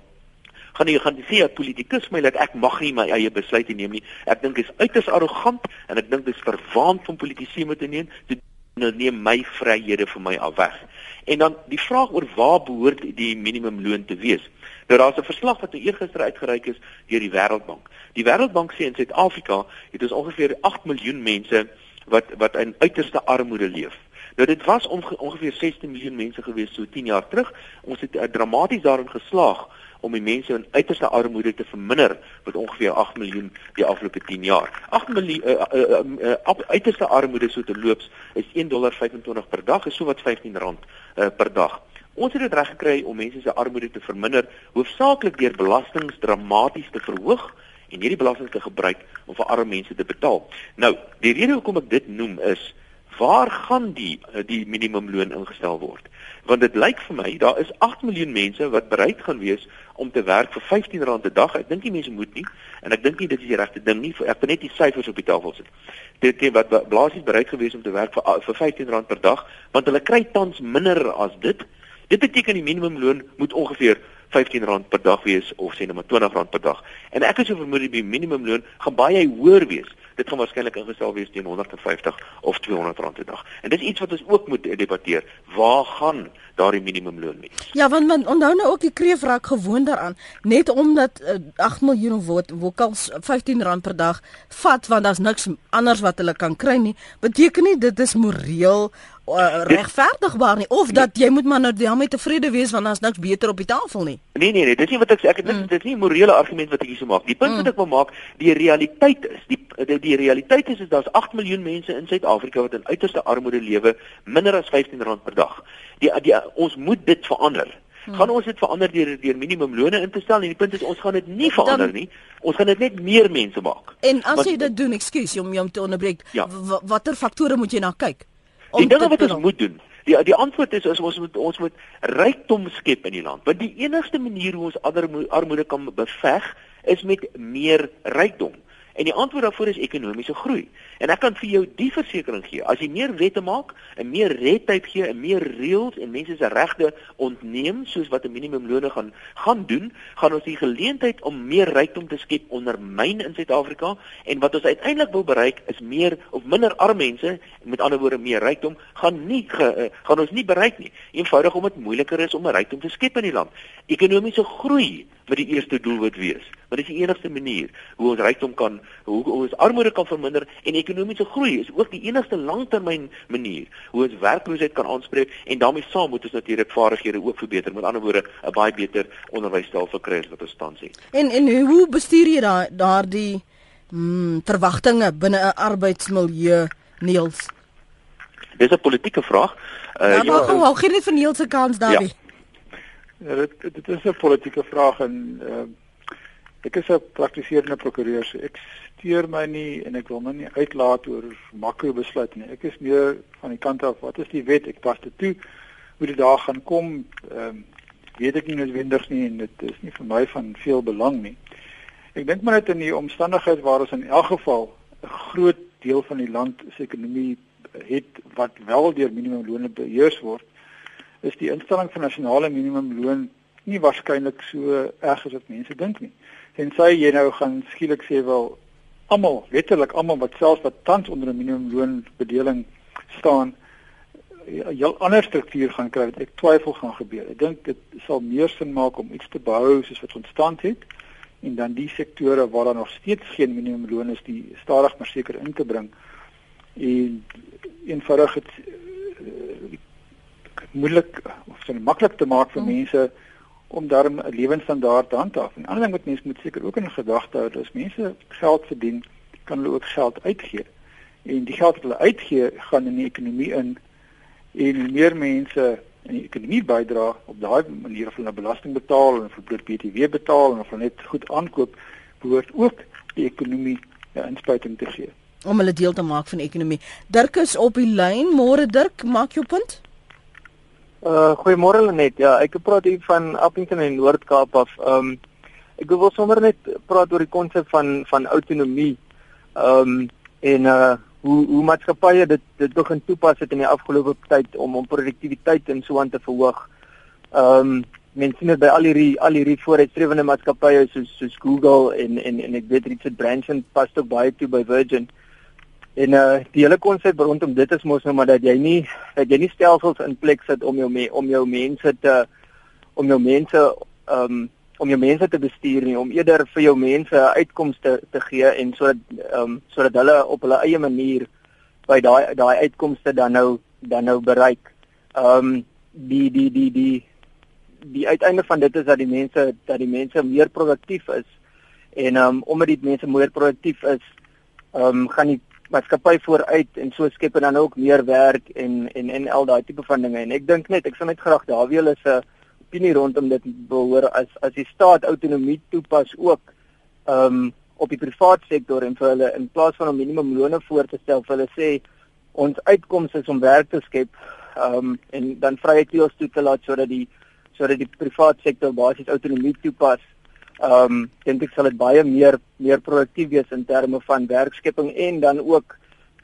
gaan jy gaan sê 'n politikus my dat ek mag nie my eie besluite neem nie. Ek dink dit is uiters arrogant en ek dink dit is verwaand van politici om te neem. Dit neem my vryhede vir my af weg. En dan die vraag oor waar behoort die minimumloon te wees. Nou daar's 'n verslag wat nou eergister uitgereik is deur die Wêreldbank. Die Wêreldbank sê in Suid-Afrika het ons ongeveer 8 miljoen mense wat wat in uiterste armoede leef. Nou dit was onge ongeveer 16 miljoen mense gewees so 10 jaar terug. Ons het uh, dramaties daarin geslaag om die mense in uiterste armoede te verminder met ongeveer 8 miljoen die afgelope 10 jaar. 8 miljoen uh, uh, uh, uh, uiterste armoede so te loops is 1.25 per dag, is so wat R15 uh, per dag. Ons het dit reg gekry om mense se armoede te verminder, hoofsaaklik deur belastings dramaties te verhoog en hierdie belastings te gebruik om vir arme mense te betaal. Nou, die rede hoekom ek dit noem is waar gaan die die minimumloon ingestel word? Want dit lyk vir my daar is 8 miljoen mense wat bereid gaan wees om te werk vir R15 'n dag. Ek dink nie mense moet nie en ek dink nie dit is die regte ding nie. Ek het net die syfers op die tafel sit. Dit is wat blaasies bereid gewees om te werk vir vir R15 per dag, want hulle kry tans minder as dit. Dit beteken die minimumloon moet ongeveer R15 per dag wees of sê net maar R20 per dag. En ek het so vermoed die minimumloon gaan baie hoër wees. Dit gaan waarskynlik ingestel wees teen 150 of R200 per dag. En dis iets wat ons ook moet debatteer. Waar gaan daardie minimumloon wees? Ja, want man onthou nou ook die kreefrak gewoond daaraan, net omdat uh, 8 miljoen word wokals R15 per dag vat want daar's niks anders wat hulle kan kry nie, beteken nie dit is moreel uh, regverdigbaar nie of dat jy moet maar nou daarmee tevrede wees want daar's niks beter op die tafel nie. Nee nee nee, dis nie wat ek ek het mm. dit is nie 'n morele argument wat ek hier so maak. Die punt mm. wat ek wil maak, die realiteit is, die die, die realiteit is is daar's 8 miljoen mense in Suid-Afrika wat in uiterste armoede lewe, minder as R15 per dag. Die, die ons moet dit verander. Hmm. Gaan ons dit verander deur deur minimumlone in te stel? En die punt is ons gaan dit nie verander Dan, nie. Ons gaan dit net meer mense maak. En as Want, jy dit doen, ekskuus om jou te onderbreek, ja. watter faktore moet jy na kyk? Die dinge wat ons moet doen. Die die antwoord is, is ons moet ons moet rykdom skep in die land. Want die enigste manier hoe ons armoede kan beveg is met meer rykdom. En die antwoord daarvoor is ekonomiese groei. En ek kan vir jou die versekering gee, as jy meer wette maak, en meer redtyd gee, en meer reëls en mense se regte ontneem soos wat 'n minimumloon gaan gaan doen, gaan ons die geleentheid om meer rykdom te skep ondermyn in Suid-Afrika en wat ons uiteindelik wil bereik is meer of minder arm mense, met ander woorde meer rykdom, gaan nie ge, uh, gaan ons nie bereik nie. Eenvoudig omdat dit moeiliker is om 'n rykdom te skep in die land. Ekonomiese groei wat die eerste doel moet wees. Want dit is die enigste manier hoe ons rykdom kan hoe, ons armoede kan verminder en ekonomiese groei is ook die enigste langtermyn manier hoe ons werkloosheid kan aanspreek en daarmee saam moet ons natuurlik vaardighede ook verbeter. Met ander woorde, 'n baie beter onderwysstelsel kry as wat ons tans het. En en hoe bestuur jy daai daardie mm, verwagtinge binne 'n arbeidsmilieu Niels? Dis 'n politieke vraag. Uh, ja, maar hou gee dit vir Niels se kans daarby? Ja. Ja, dit dit is 'n politieke vraag en uh, ek is 'n praktiserende prokureur. So ek steur my nie en ek wil my nie uitlaat oor makro besluit nie. Ek is meer van die kant af wat is die wet? Ek pas dit toe hoe dit daar gaan kom. Ehm um, weet ek nie noodwendig nie en dit is nie vir my van veel belang nie. Ek dink maar net in die omstandigheid waar ons in elk geval 'n groot deel van die land se ekonomie het wat wel deur minimumloone beheer word is die instelling van nasionale minimumloon nie waarskynlik so erg as wat mense dink nie. Tensy jy nou gaan skielik sê wel almal, letterlik almal wat selfs wat tans onder 'n minimumloon bedeling staan, 'n heel ander struktuur gaan kry wat ek twyfel gaan gebeur. Ek dink dit sal meer sin maak om iets te behou soos wat ontstaan het en dan die sektore waar daar nog steeds geen minimumloon is, die stadig maar seker in te bring en eenvoudig het moeilik of so maklik te maak vir mm. mense om daarmee 'n lewensstandaard te handhaaf. En ander ding wat mense moet seker ook in gedagte hou, is mense geld verdien, kan hulle ook geld uitgee. En die geld wat hulle uitgee, gaan in die ekonomie in en meer mense in die ekonomie bydra op daai manier of hulle belasting betaal en vir BTW betaal en of hulle net goed aankoop, behoort ook die ekonomie 'n inspuiting te gee om hulle deel te maak van die ekonomie. Dirk is op die lyn. Môre Dirk, maak jou punt. Uh goeiemôre Lenet. Ja, ek praat hier van Appington in Noord-Kaap af. Um ek wil sommer net praat oor die konsep van van autonomie. Um en uh hoe hoe maatskappye dit dit begin toepas het in die afgelope tyd om om produktiwiteit en so aan te verhoog. Um mense sien dit by al hierdie al hierdie vooruitstrewende maatskappye soos soos Google en en en ek weet Richard Branson pas ook baie toe by Virgin. En uh die hele konsep rondom dit is mos nou maar dat jy nie dat jy nie stelsels in plek sit om jou me, om jou mense te om jou mense um om jou mense te bestuur nie om eerder vir jou mense uitkomste te gee en sodat um sodat hulle op hulle eie manier by daai daai uitkomste dan nou dan nou bereik. Ehm um, die die die die die uiteinde van dit is dat die mense dat die mense meer produktief is en ehm um, omdat die mense meer produktief is, ehm um, gaan die maatskappy vooruit en so skep dit dan ook meer werk en en en al daai tipe van dinge. En ek dink net ek sal net graag daar weer hulle se opinie rondom dit behoor as as die staat autonomie toepas ook ehm um, op die privaat sektor en vir hulle in plaas van om minimumlone voor te stel vir hulle sê ons uitkomste is om werk te skep ehm um, en dan vrye teels toe te laat sodat die sodat die privaat sektor basies autonomie toepas ehm um, dink ek sal dit baie meer meer produktief wees in terme van werkskepping en dan ook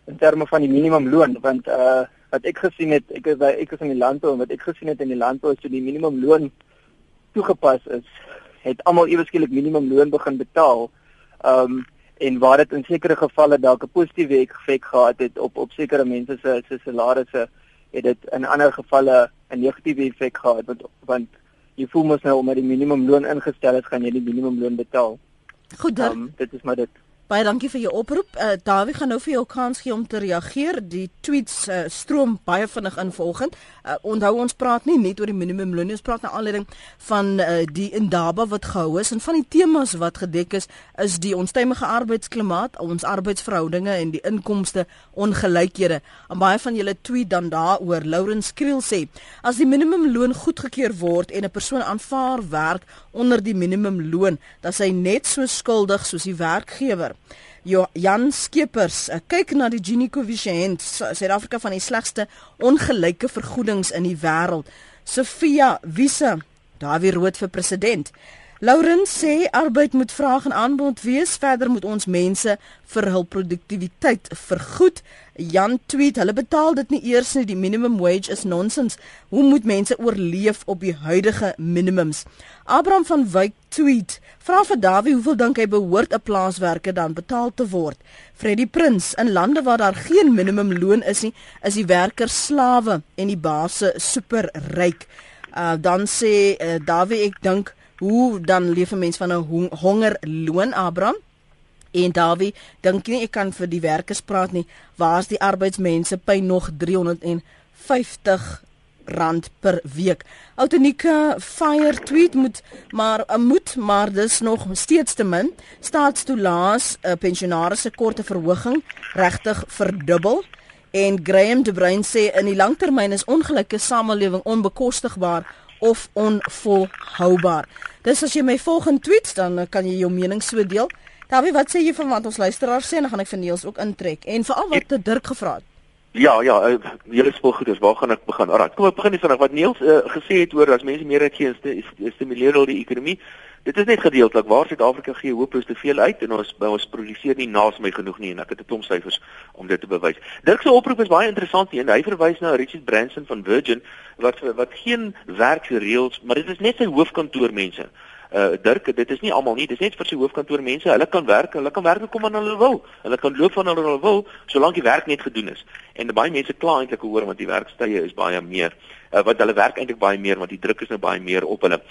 in terme van die minimumloon want uh wat ek gesien het ek is ek is in die landbou en wat ek gesien het in die landbou is toe die minimumloon toegepas is het almal ewe skielik minimumloon begin betaal. Ehm um, en waar dit in sekere gevalle dalk 'n positiewe effek gehad het op op sekere mense se se salarisse het dit in ander gevalle 'n negatiewe effek gehad want want jy voel mos nou omdat die minimumloon ingestel is, gaan jy die minimumloon betaal. Goed dan. Um, dit is maar dit. Baie dankie vir jou oproep. Uh, Dawie gaan nou vir jou kans gee om te reageer. Die tweets uh, stroom baie vinnig in vanoggend. Uh, onthou ons praat nie net oor die minimumloon nie, ons praat na aanleiding van uh, die indaba wat gehou is en van die temas wat gedek is is die onstuimige arbeidsklimaat, ons arbeidsverhoudinge en die inkomste ongelykhede. En baie van julle tweet dan daaroor. Lawrence Kriel sê: "As die minimumloon goedgekeur word en 'n persoon aanvaar werk onder die minimumloon, dan is hy net so skuldig soos die werkgewer." Jo, Jan Skeepers, eh, kyk na die Gini koëffisiënt, Suid-Afrika van die slegste ongelyke vergoedings in die wêreld. Sofia Wise, daar weer rood vir president. Lauren sê arbeid moet vraag en aanbod wees. Verder moet ons mense vir hul produktiwiteit vergoed. Jan tweet, hulle betaal dit nie eers nie. Die minimum wage is nonsens. Hoe moet mense oorleef op die huidige minimums? Abraham van Wyk tweet, vra vir Dawie hoeveel dink hy behoort 'n plaaswerker dan betaal te word? Freddie Prins, in lande waar daar geen minimum loon is nie, is die werkers slawe en die baase superryk. Uh dan sê uh, Dawie, ek dink hoe dan leef 'n mens van 'n hongerloon Abraham? En Dawie, dink nie ek kan vir die werkers praat nie. Waar's die arbeidsmense by nog 350 rand per week. Authenike fire tweet moet maar eh, moet maar dis nog steeds te min. Staatstoelaas 'n uh, pensionaars se korte verhoging regtig verdubbel. En Graham De Bruin sê in die langtermyn is ongelyke samelewing onbekostigbaar of onvolhoubaar. Dis as jy my volgende tweets dan kan jy jou mening so deel. Dawie, wat sê jy van wat ons luisteraars sê en dan gaan ek vir Niels ook intrek en veral wat te Dirk gevra het. Ja, ja, uh, julle spul goed is. Waar gaan ek begin? Alraai, kom ek begin nie vinnig wat Niels uh, gesê het oor as mense meer uit gee, stimuleer hulle die ekonomie. Dit is net gedeeltelik waar Suid-Afrika gee hopeloos te veel uit en ons ons produseer nie naas my genoeg nie en ek het 'n klomp syfers om dit te bewys. Dirk se oproep is baie interessant en hy verwys na Richard Branson van Virgin wat wat geen werkreëls, maar dit is net sy hoofkantoor mense uh Dirk, dit is nie almal nie, dit is net vir sy hoofkantoor mense. Hulle kan werk, hulle kan werk kom wanneer hulle wil. Hulle kan loop wanneer hulle wil, solank die werk net gedoen is. En baie mense kla eintlik oor want die werkstye is baie meer. Uh wat hulle werk eintlik baie meer want die druk is nou baie meer op hulle.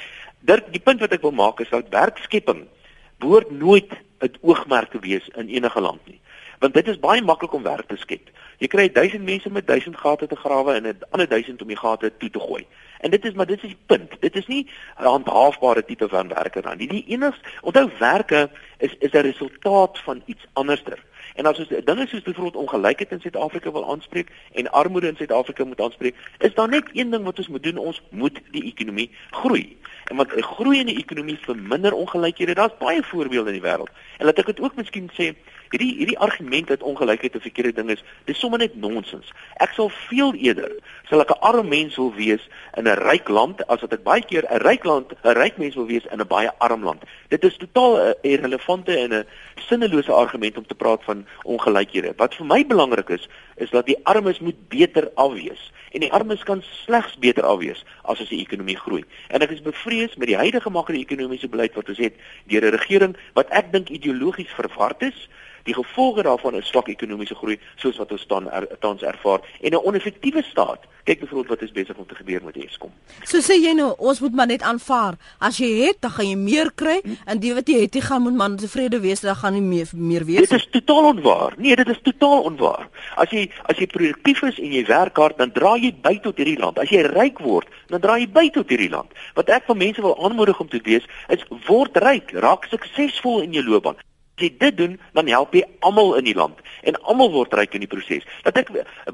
Dirk, die punt wat ek wil maak is dat werkskepping behoort nooit 'n oogmerk te wees in enige land nie. Want dit is baie maklik om werk te skep. Jy kry 1000 mense met 1000 gate te grawe en 'n ander 1000 om die gate toe te gooi. En dit is maar dit is die punt. Dit is nie 'n handhaafbare tipe van werker dan nie. Die enigste onthou werke is is 'n resultaat van iets anderster. En as ons dinge soos byvoorbeeld ongelykheid in Suid-Afrika wil aanspreek en armoede in Suid-Afrika moet aanspreek, is daar net een ding wat ons moet doen, ons moet die ekonomie groei. En want 'n groeiende ekonomie verminder ongelykhede. Daar's baie voorbeelde in die wêreld. En laat ek dit ook miskien sê, hierdie hierdie argument dat ongelykheid 'n verkeerde ding is, dis sommer net nonsens. Ek sal veel eerder sal ek 'n arm mens wil wees in 'n ryk land as wat ek baie keer 'n ryk land, 'n ryk mens wil wees in 'n baie arm land. Dit is totaal 'n irrelevante en 'n sinnelose argument om te praat van ongelykhede. Wat vir my belangrik is, is dat die armes moet beter afwees en die armes kan slegs beter afwees as as die ekonomie groei. En ek is bevrees met die huidige makro-ekonomiese beleid wat ons het deur 'n regering wat ek dink ideologies verward is. Die gevolge daarvan is swak ekonomiese groei soos wat ons staan er, tans ervaar en 'n oneffektiewe staat Kyk byvoorbeeld wat is besig om te gebeur met Eskom. So sê jy nou ons moet maar net aanvaar. As jy het, dan gaan jy meer kry en die wat jy het, jy gaan moet man tevrede wees, dan gaan jy meer meer wees. Dit is totaal onwaar. Nee, dit is totaal onwaar. As jy as jy produktief is en jy werk hard, dan dra jy by tot hierdie land. As jy ryk word, dan dra jy by tot hierdie land. Wat ek van mense wil aanmoedig om te wees, is word ryk, raak suksesvol in jou loopbaan. As jy dit doen, dan help jy almal in die land en almal word ryk in die proses. Dat ek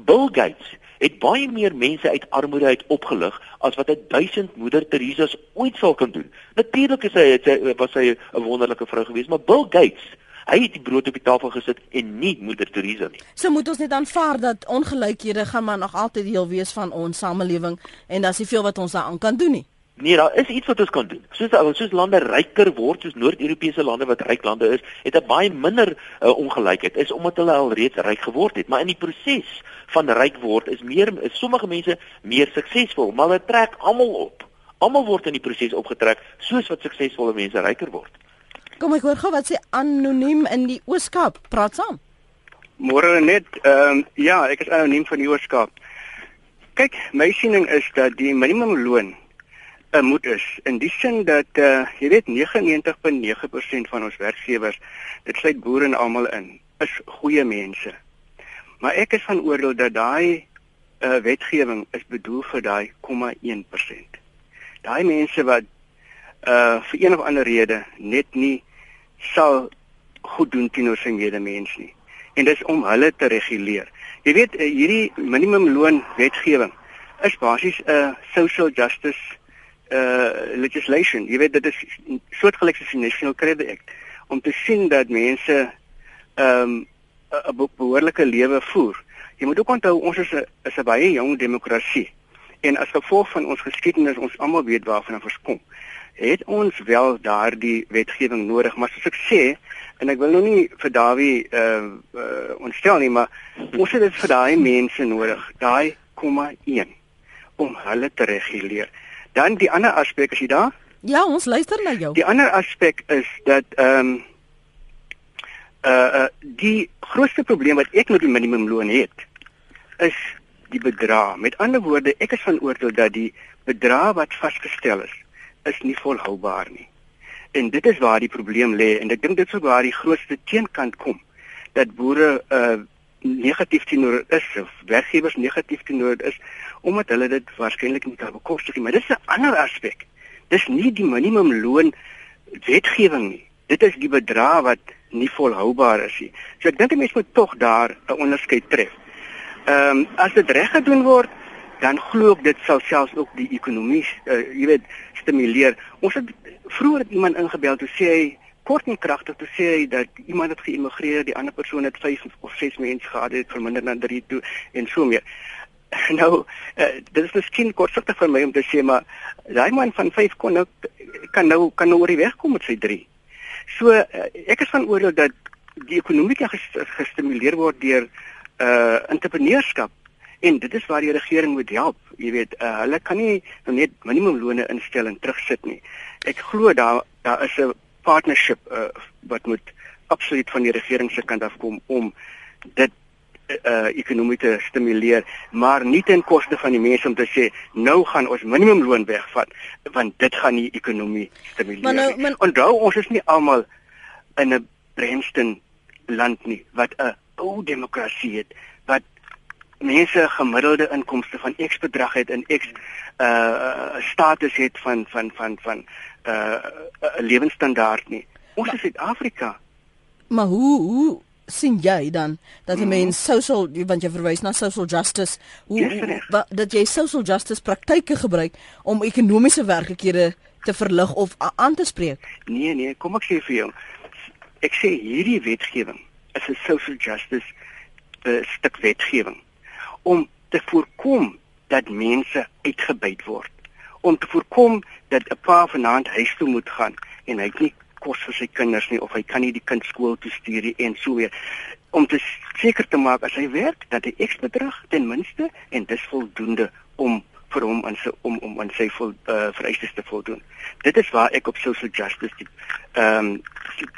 Bill Gates het baie meer mense uit armoede uit opgelig as wat 'n 1000 moeder Teresa's ooit sal kan doen. Natuurlik is hy, hy was hy 'n wonderlike vrou geweest, maar Bill Gates Hy het die brood op die tafel gesit en nie moeder Teresa nie. So moet ons net aanvaar dat ongelykhede gaan maar nog altyd deel wees van ons samelewing en daar's nie veel wat ons daaraan kan doen nie. Nee, daar is iets wat ons kan doen. Soos soos lande ryker word, soos Noord-Europese lande wat ryk lande is, het 'n baie minder uh, ongelykheid. Is omdat hulle al reeds ryk geword het, maar in die proses van ryk word is meer is sommige mense meer suksesvol, maar hulle trek almal op. Almal word in die proses opgetrek soos wat suksesvolle mense ryker word. Kom ek hoor gou wat sê anoniem in die Ooskaap. Praat saam. Môre net, ehm um, ja, ek is anoniem van die Ooskaap. Kyk, my siening is dat die minimumloon 'n moet is in die sin dat uh, jy weet 99.9% van ons werkgewers, dit sluit boere en almal in, is goeie mense. Maar ek is van oordeel dat daai uh, wetgewing is bedoel vir daai 0,1%. Daai mense wat uh vir een of ander rede net nie sal goed doen teenoor sy medemens nie. En dis om hulle te reguleer. Jy weet hierdie minimumloon wetgewing is basies 'n uh, social justice uh legislation. Jy weet dit is soortgelyk soos die National Credit Act om te sien dat mense ehm um, 'n behoorlike lewe voer. Jy moet ook onthou ons is 'n is 'n baie jong demokrasie. En as gevolg van ons geskiedenis, ons almal weet waarvan ons kom, het ons wel daardie wetgewing nodig, maar soos ek sê, en ek wil nou nie vir Dawie uh, uh ontstel nie, maar ons het dit vir daai mense nodig, daai 0,1 om hulle te reguleer. Dan die ander aspek is jy daar? Ja, ons luister na jou. Die ander aspek is dat ehm um, uh uh die grootste probleem wat ek met die minimumloon het is die bedrag. Met ander woorde, ek is van oordeel dat die bedrag wat vasgestel is, is nie volhoubaar nie. En dit is waar die probleem lê en ek dink dit sou waar die grootste teenkant kom dat boere uh negatief teenoor is of werkgewers negatief teenoor is omdat hulle dit waarskynlik nie kan bekostig nie. Maar dis 'n ander aspek. Dis nie die minimumloon wetgewing nie. Dit is die bedrag wat nie volhoubaar is nie. So ek dink 'n mens moet tog daar 'n onderskeid tref. Ehm um, as dit reg gedoen word, dan glo ek dit sal selfs ook die ekonomie, uh, jy weet, stimuleer. Ons het vroeër iemand ingebel toe sê hy kort en kragtig te sê dat iemand het geïmmigreer, die ander persoon het 5 of 6 mense gehad, het verminder na 3 toe en so meer. Nou, uh, dit is miskien kortsigtig vir my om te sê maar daai man van 5 kon nou kan nou kan nou oor die weg kom met sy 3. So uh, ek is van oordeel dat die ekonomie gestimuleer word deur uh entrepreneurskap en dit is waar die regering moet help. Jy weet, uh, hulle kan nie nou net minimumlone instel en terugsit nie. Ek glo daar daar is 'n partnership uh, wat moet absoluut van die regering se kant af kom om dit uh ekonomie te stimuleer, maar nie ten koste van die mense om te sê nou gaan ons minimumloon wegvat want dit gaan nie ekonomie stimuleer nou, nie. Onthou ons is nie almal in 'n Brenston land nie wat 'n ou demokrasie het wat mense gemiddelde inkomste van X bedrag het en X uh status het van van van van uh 'n lewensstandaard nie. Ons is Suid-Afrika. Maar hoe hoe sien jy dan dat 'n mm. mens social want jy verwys na social justice hoe, hoe wa, dat jy social justice praktyke gebruik om ekonomiese werklikhede te verlig of aan te spreek? Nee nee, kom ek sê vir jou. Ek sê hierdie wetgewing is 'n social justice uh, stuk wetgewing om te voorkom dat mense uitgebuit word om te voorkom dat 'n pa vanaand huis toe moet gaan en hy het nie kos vir sy kinders nie of hy kan nie die kind skool toe stuur nie en so weer om te seker te maak as hy werk dat hy X bedrag ten minste en dis voldoende om vir hom aan sy om om aan sy vol uh, vereistes te voldoen. Dit is waar ek op social justice die ehm um,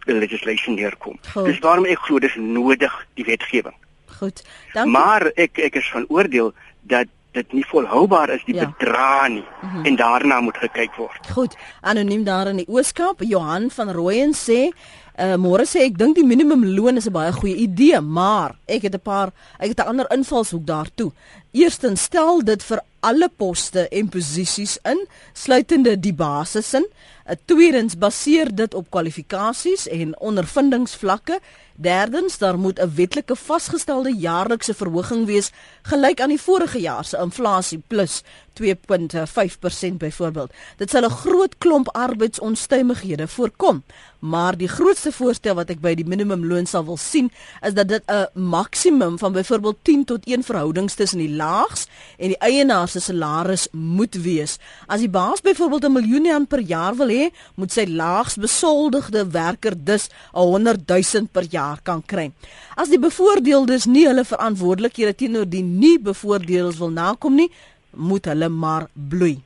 legislation neerkom. Dis waarom ek glo dis nodig die wetgewing. Goed. Dankie. Maar ek ek is van oordeel dat dit nie volhoubaar is die Ja. bedrag nie mm -hmm. en daarna moet gekyk word. Goed, anoniem daar in die Ooskaap, Johan van Rooyen sê, uh, môre sê ek dink die minimumloon is 'n baie goeie idee, maar ek het 'n paar ek het 'n ander invalshoek daartoe. Eerstens stel dit vir alle poste en posisies in, sluitende die basisin. Uh, tweedens baseer dit op kwalifikasies en ondervindingsvlakke. Derdens, daar moet 'n wetlike vasgestelde jaarlikse verhoging wees gelyk aan die vorige jaar se inflasie plus 2.5% byvoorbeeld. Dit sal 'n groot klomp arbeidsonstuimighede voorkom. Maar die grootste voorstel wat ek by die minimumloon sal wil sien, is dat dit 'n maksimum van byvoorbeeld 10 tot 1 verhoudings tussen die laags en die eienaar se salaris moet wees. As die baas byvoorbeeld 'n miljoen rand per jaar wil hê, moet sy laags besoldigde werker dus 'n 100 000 per jaar kan kry. As die bevoordeeldes nie hulle verantwoordelikhede teenoor die nie bevoordeeldes wil nakom nie, moet hulle maar bloei.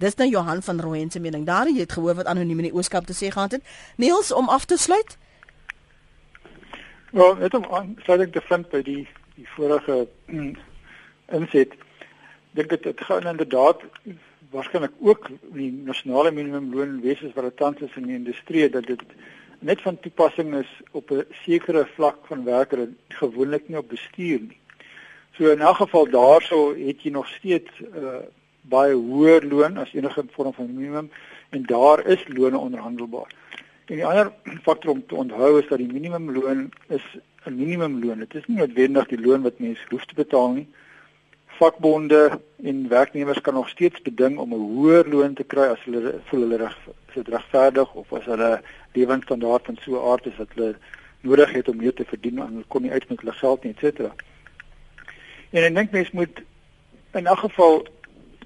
Dis nou Johan van Rooyen se mening. Daar jy het gehoor wat anoniem in die Ooskaap te sê gehad het. Niels om af te sluit. Wel, net om aansluiting te vind by die die vorige inset. Dink dit dit gaan inderdaad waarskynlik ook die nasionale minimumloon wees as wat dit tans is in die industrie dat dit net van toepassing is op 'n sekere vlak van werkers gewoonlik nie op bestuur nie. So in elk geval daarso het jy nog steeds uh, baie hoër loon as enige vorm van minimum en daar is lone onderhandelbaar. En die ander faktor om te onthou is dat die minimumloon is 'n minimumloon. Dit is nie noodwendig die loon wat mense hoef te betaal nie. Vakbonde en werknemers kan nog steeds beding om 'n hoër loon te kry as hulle voel hulle reg is regverdig of as hulle lewensstandaard van so 'n aard is dat hulle nodig het om meer te verdien en hulle kom nie uit met hulle geld nie, et En ek dink mense moet in elk geval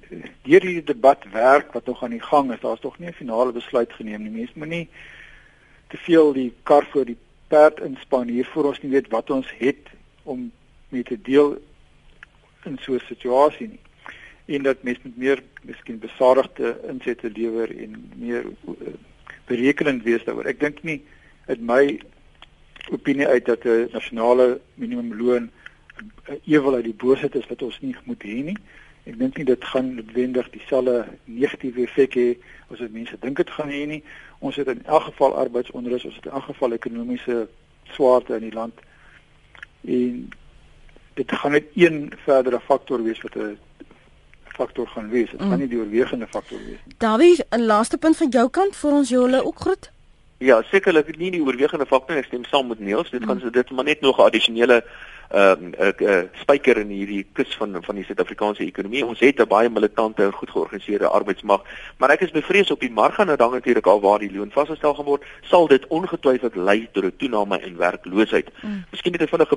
deur hierdie debat werk wat nog aan die gang is. Daar's nog nie 'n finale besluit geneem nie. Mense moenie te veel die kar voor die perd inspann hier voor ons nie weet wat ons het om mee te deel in so 'n situasie nie. En dat mense met meer miskien besadigde insette lewer en meer uh, berekenend wees daaroor. Ek dink nie uit my opinie uit dat 'n nasionale minimumloon 'n ewel uit die boosheid is wat ons nie moet hê nie. Ek dink nie dit gaan noodwendig dieselfde negatiewe effek hê as wat mense dink dit gaan hê nie. Ons het in elk geval arbeidsonrus, ons het in elk geval ekonomiese swaarte in die land. En dit gaan net een verdere faktor wees wat 'n faktor gaan wees. Dit mm. gaan nie die oorwegende faktor wees nie. Dawie, 'n laaste punt van jou kant vir ons julle ook groet. Ja, sekerlik nie die oorwegende faktor ek stem saam met Niels. Dit gaan mm. dit maar net nog 'n addisionele ehm uh, 'n uh, uh, spyker in hierdie kus van van die Suid-Afrikaanse ekonomie. Ons het 'n baie militante en goed georganiseerde arbeidsmag, maar ek is bevrees op die mark gaan nou dan natuurlik al waar die loon vasgestel gaan word, sal dit ongetwyfeld lei tot 'n toename in werkloosheid. Mm. Miskien net 'n vinnige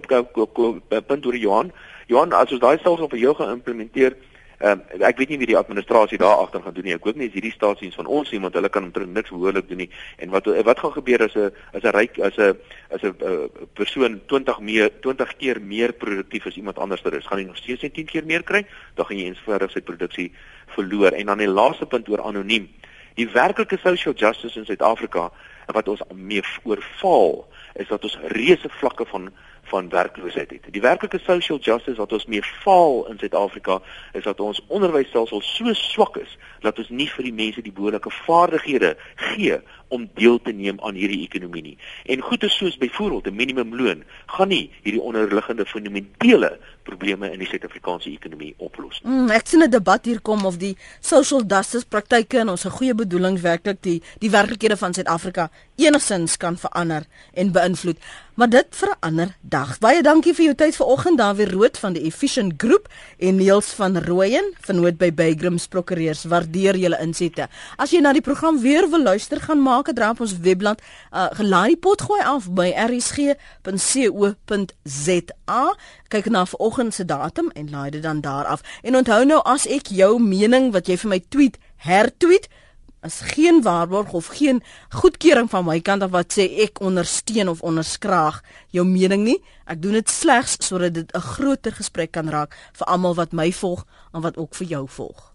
punt oor Johan. Johan, as ons daai stelsel vir jou gaan implementeer, Ehm um, ek weet nie wie die administrasie daar agter gaan doen nie. Ek hoop nie is hierdie stasies van ons nie want hulle kan omtrent niks behoorlik doen nie. En wat wat gaan gebeur as 'n as 'n ryk as 'n as 'n uh, persoon 20 meer 20 keer meer produktief as iemand anders is, gaan hy nog steeds net 10 keer meer kry? Dan gaan jy eenvoudig sy produksie verloor. En dan die laaste punt oor anoniem. Die werklike social justice in Suid-Afrika wat ons mee oorval is dat ons reuse vlakke van van werkloosheid het. Die werklike social justice wat ons mee faal in Suid-Afrika is dat ons onderwysstelsel so swak is dat ons nie vir die mense die behoorlike vaardighede gee om deel te neem aan hierdie ekonomie nie. En goeie soos byvoorbeeld 'n minimumloon gaan nie hierdie onderliggende fundamentele probleme in die Suid-Afrikaanse ekonomie oplos nie. Mm, ek sien 'n debat hier kom of die social justice praktyke en ons goeie bedoelings werklik die die werklikhede van Suid-Afrika enigsins kan verander en beïnvloed. Maar dit vir 'n ander dag. Baie dankie vir jou tyd vanoggend daar weer rood van die Efficient Groep en Niels van Rooyen van Noord by Bygrams Prokureurs. Waardeer julle insette. As jy na die program weer wil luister, gaan maak dit op ons webblad. Uh, gelaai pot gooi af by rsg.co.za. Kyk na vanoggend se datum en laai dit dan daar af. En onthou nou as ek jou mening wat jy vir my tweet, hertweet is geen waarborg of geen goedkeuring van my kant af wat sê ek ondersteun of onderskraag jou mening nie. Ek doen dit slegs sodat dit 'n groter gesprek kan raak vir almal wat my volg en wat ook vir jou volg.